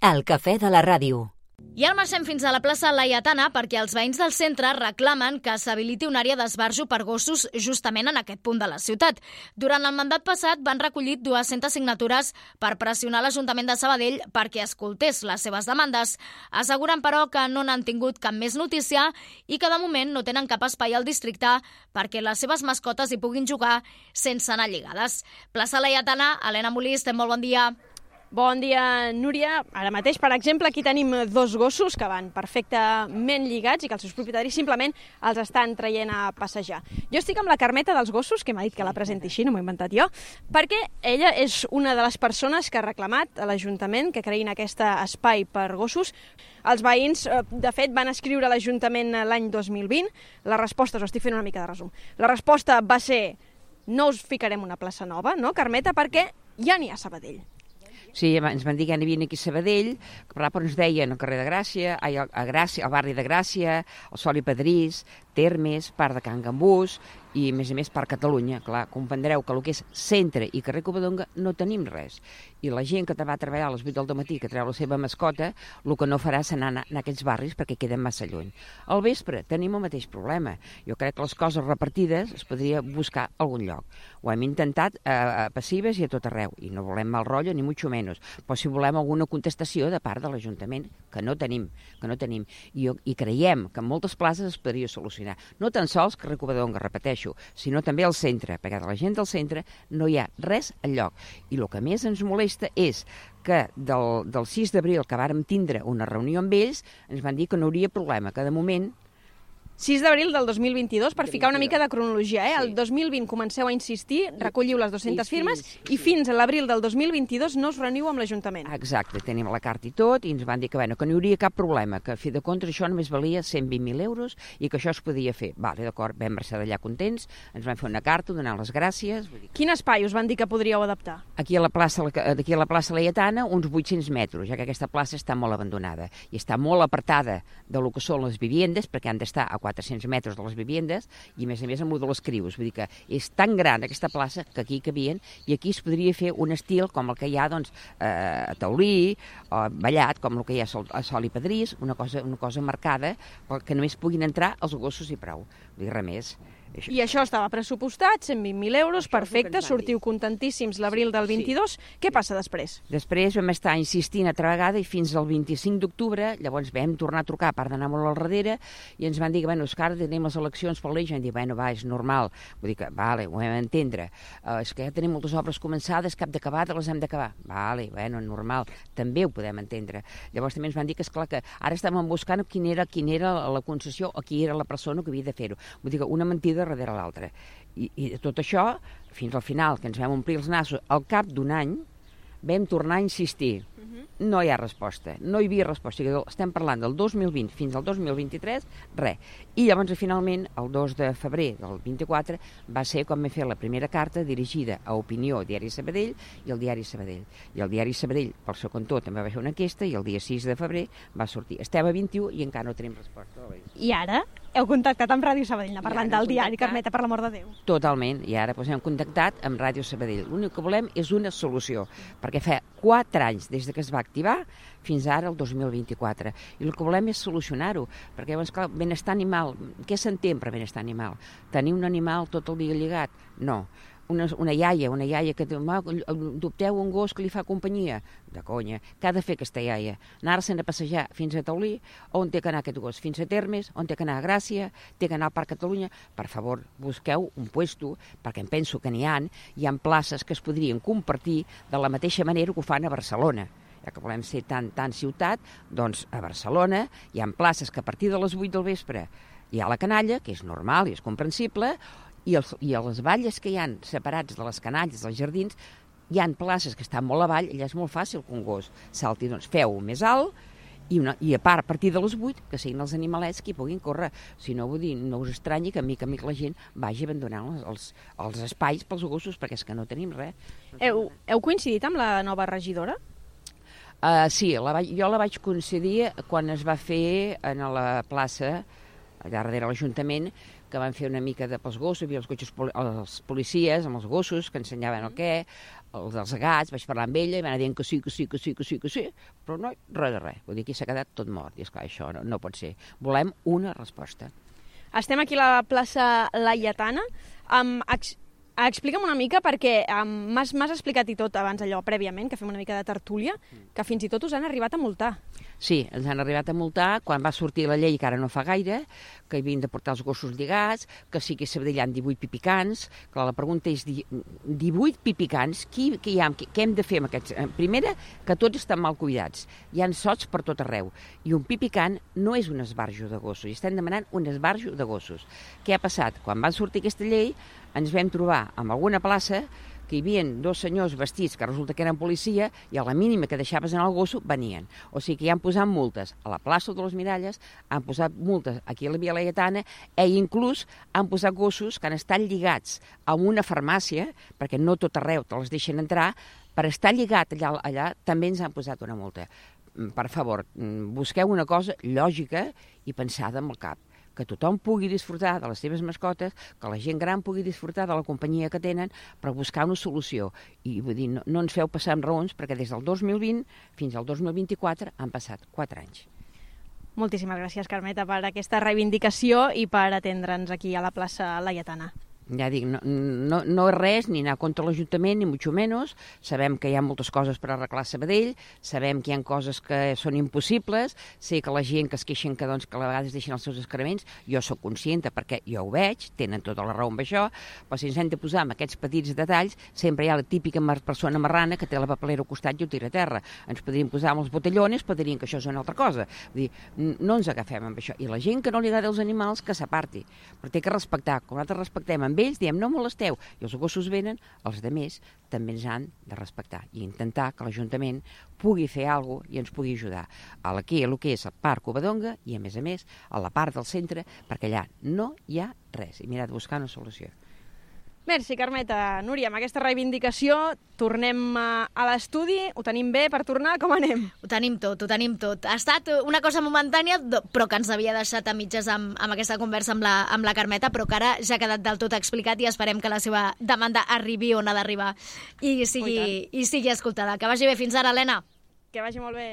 El cafè de la ràdio. I ara marxem fins a la plaça Laietana perquè els veïns del centre reclamen que s'habiliti una àrea d'esbarjo per gossos justament en aquest punt de la ciutat. Durant el mandat passat van recollir 200 signatures per pressionar l'Ajuntament de Sabadell perquè escoltés les seves demandes. Asseguren, però, que no n'han tingut cap més notícia i que de moment no tenen cap espai al districte perquè les seves mascotes hi puguin jugar sense anar lligades. Plaça Laietana, Helena Molís, molt bon dia. Bon dia, Núria. Ara mateix, per exemple, aquí tenim dos gossos que van perfectament lligats i que els seus propietaris simplement els estan traient a passejar. Jo estic amb la Carmeta dels gossos, que m'ha dit que la presenti així, no m'ho he inventat jo, perquè ella és una de les persones que ha reclamat a l'Ajuntament que creïn aquest espai per gossos. Els veïns, eh, de fet, van escriure a l'Ajuntament l'any 2020. La resposta, us estic fent una mica de resum, la resposta va ser no us ficarem una plaça nova, no, Carmeta, perquè ja n'hi ha Sabadell. Sí, ens van dir que havia aquí a Sabadell, però ens deien al carrer de Gràcia, ai, a, Gràcia, al barri de Gràcia, al Sol i Padrís, Termes, part de Can Gambús, i a més a més per Catalunya, clar, comprendreu que el que és centre i carrer Covadonga no tenim res. I la gent que va a treballar a les 8 del matí, que treu la seva mascota, el que no farà serà anar en aquests barris perquè queden massa lluny. Al vespre tenim el mateix problema. Jo crec que les coses repartides es podria buscar algun lloc. Ho hem intentat a, passives i a tot arreu, i no volem mal rotllo ni mucho menos, però si volem alguna contestació de part de l'Ajuntament, que no tenim, que no tenim. I, I creiem que en moltes places es podria solucionar. No tan sols que Recovadonga, repeteixo, sinó també al centre, perquè de la gent del centre no hi ha res al lloc. I el que més ens molesta és que del, del 6 d'abril, que vàrem tindre una reunió amb ells, ens van dir que no hauria problema, que de moment 6 d'abril del 2022, per ficar una mica de cronologia, eh? El 2020 comenceu a insistir, recolliu les 200 firmes i fins a l'abril del 2022 no us reuniu amb l'Ajuntament. Exacte, tenim la carta i tot i ens van dir que, bueno, que no hi hauria cap problema, que a fi de compte això només valia 120.000 euros i que això es podia fer. Vale, d'acord, vam marxar d'allà contents, ens van fer una carta donant les gràcies. Vull dir... Quin espai us van dir que podríeu adaptar? Aquí a la plaça, aquí a la plaça Laietana, uns 800 metres, ja que aquesta plaça està molt abandonada i està molt apartada de lo que són les viviendes, perquè han d'estar a 400 metres de les viviendes i, a més a més, amb el de les crius. Vull dir que és tan gran aquesta plaça que aquí cabien i aquí es podria fer un estil com el que hi ha doncs, eh, a Taulí o Ballat, com el que hi ha a Sol i Padrís, una cosa, una cosa marcada perquè només puguin entrar els gossos i prou. Vull dir, res més. Això. I això estava pressupostat, 120.000 euros, això perfecte, sortiu contentíssims l'abril del 22. Sí. Què passa després? Després vam estar insistint altra vegada i fins al 25 d'octubre, llavors vam tornar a trucar, a part d'anar molt al darrere, i ens van dir que, bueno, Òscar, tenim les eleccions per l'eix, i vam dir, bueno, va, és normal. Vull dir que, vale, ho hem d'entendre. Uh, és que ja tenim moltes obres començades, cap d'acabat, les hem d'acabar. Vale, bueno, normal, també ho podem entendre. Llavors també ens van dir que, esclar, que ara estàvem buscant quina era, quina era la concessió o qui era la persona que havia de fer-ho. Vull dir que una mentida vida darrere l'altra. I, I tot això, fins al final, que ens vam omplir els nassos, al cap d'un any, vam tornar a insistir. Uh -huh. No hi ha resposta, no hi havia resposta. Estem parlant del 2020 fins al 2023, res. I llavors, finalment, el 2 de febrer del 24, va ser quan vam fer la primera carta dirigida a Opinió, Diari Sabadell i el Diari Sabadell. I el Diari Sabadell, pel seu cantó, també va fer una enquesta i el dia 6 de febrer va sortir. Estem a 21 i encara no tenim resposta. I ara? Heu contactat amb Ràdio Sabadell, parlant del diari Carmeta, per l'amor de Déu. Totalment, i ara doncs, hem contactat amb Ràdio Sabadell. L'únic que volem és una solució, perquè fa 4 anys des de que es va activar fins ara, el 2024. I el que volem és solucionar-ho, perquè llavors, clar, benestar animal, què s'entén per benestar animal? Tenir un animal tot el dia lligat? No una, una iaia, una iaia que adopteu un gos que li fa companyia. De conya. Què ha de fer aquesta iaia? Anar-se'n a passejar fins a Taulí, on té que anar aquest gos? Fins a Termes, on té que anar a Gràcia, té que anar al Parc Catalunya. Per favor, busqueu un puesto, perquè em penso que n'hi han, hi ha places que es podrien compartir de la mateixa manera que ho fan a Barcelona ja que volem ser tan, tan ciutat, doncs a Barcelona hi ha places que a partir de les 8 del vespre hi ha la canalla, que és normal i és comprensible, i, els, i a les valles que hi han separats de les canalles, dels jardins, hi han places que estan molt avall, allà és molt fàcil que un gos salti, doncs feu més alt, i, una, i a part, a partir de les 8, que siguin els animalets que hi puguin córrer. Si no, vull dir, no us estranyi que a mica a mica la gent vagi abandonant els, els, els espais pels gossos, perquè és que no tenim res. Heu, heu coincidit amb la nova regidora? Uh, sí, la, jo la vaig coincidir quan es va fer en la plaça, allà darrere l'Ajuntament, que van fer una mica de pels gossos, hi havia els, cotxes, els policies amb els gossos que ensenyaven el què, els dels gats, vaig parlar amb ella i va anar dient que sí, que sí, que sí, que sí, que sí, però no, res de res. Vull dir, aquí s'ha quedat tot mort. I esclar, això no, no pot ser. Volem una resposta. Estem aquí a la plaça Laietana. Ex explica'm una mica, perquè um, m'has explicat i tot abans allò prèviament, que fem una mica de tertúlia, que fins i tot us han arribat a multar. Sí, ens han arribat a multar quan va sortir la llei, que ara no fa gaire, que hi havien de portar els gossos lligats, que sí que ha 18 pipicans. Clar, la pregunta és, di- 18 pipicans, qui, qui hi ha, què hem de fer amb aquests? Eh, Primera, que tots estan mal cuidats. Hi han sots per tot arreu. I un pipicant no és un esbarjo de gossos, i estem demanant un esbarjo de gossos. Què ha passat? Quan va sortir aquesta llei, ens vam trobar en alguna plaça que hi havia dos senyors vestits que resulta que eren policia i a la mínima que deixaves en el gosso venien. O sigui que hi han posat multes a la plaça de les Miralles, han posat multes aquí a la Via Laietana i inclús han posat gossos que han estat lligats a una farmàcia, perquè no tot arreu te les deixen entrar, per estar lligat allà, allà també ens han posat una multa. Mm, Per favor, mm, busqueu una cosa lògica i pensada amb el cap que tothom pugui disfrutar de les seves mascotes, que la gent gran pugui disfrutar de la companyia que tenen, per buscar una solució. I vull dir, no, no ens feu passar amb raons, perquè des del 2020 fins al 2024 han passat 4 anys. Moltíssimes gràcies, Carmeta, per aquesta reivindicació i per atendre'ns aquí a la plaça Laietana. Ja dic, no, no, no és res ni anar contra l'Ajuntament, ni mucho menos. Sabem que hi ha moltes coses per arreglar a Sabadell, sabem que hi ha coses que són impossibles, sé que la gent que es queixen que, doncs, que a vegades deixen els seus excrements, jo sóc conscienta perquè jo ho veig, tenen tota la raó amb això, però si ens hem de posar amb aquests petits detalls, sempre hi ha la típica persona marrana que té la papelera al costat i ho tira a terra. Ens podríem posar amb els botellones, però dirien que això és una altra cosa. Vull dir, no ens agafem amb això. I la gent que no li agrada els animals, que s'aparti. Però té que respectar. Com nosaltres respectem amb ells, diem no molesteu. I els gossos venen, els de més també ens han de respectar i intentar que l'Ajuntament pugui fer alguna cosa i ens pugui ajudar. A l'aquí, a lo que és el Parc Covadonga i, a més a més, a la part del centre, perquè allà no hi ha res. I mirat buscar una solució. Merci, Carmeta. Núria, amb aquesta reivindicació tornem a, a l'estudi, ho tenim bé per tornar, com anem? Ho tenim tot, ho tenim tot. Ha estat una cosa momentània, però que ens havia deixat a mitges amb, amb aquesta conversa amb la, amb la Carmeta, però que ara ja ha quedat del tot explicat i esperem que la seva demanda arribi on ha d'arribar i, i sigui, i sigui escoltada. Que vagi bé. Fins ara, Helena. Que vagi molt bé.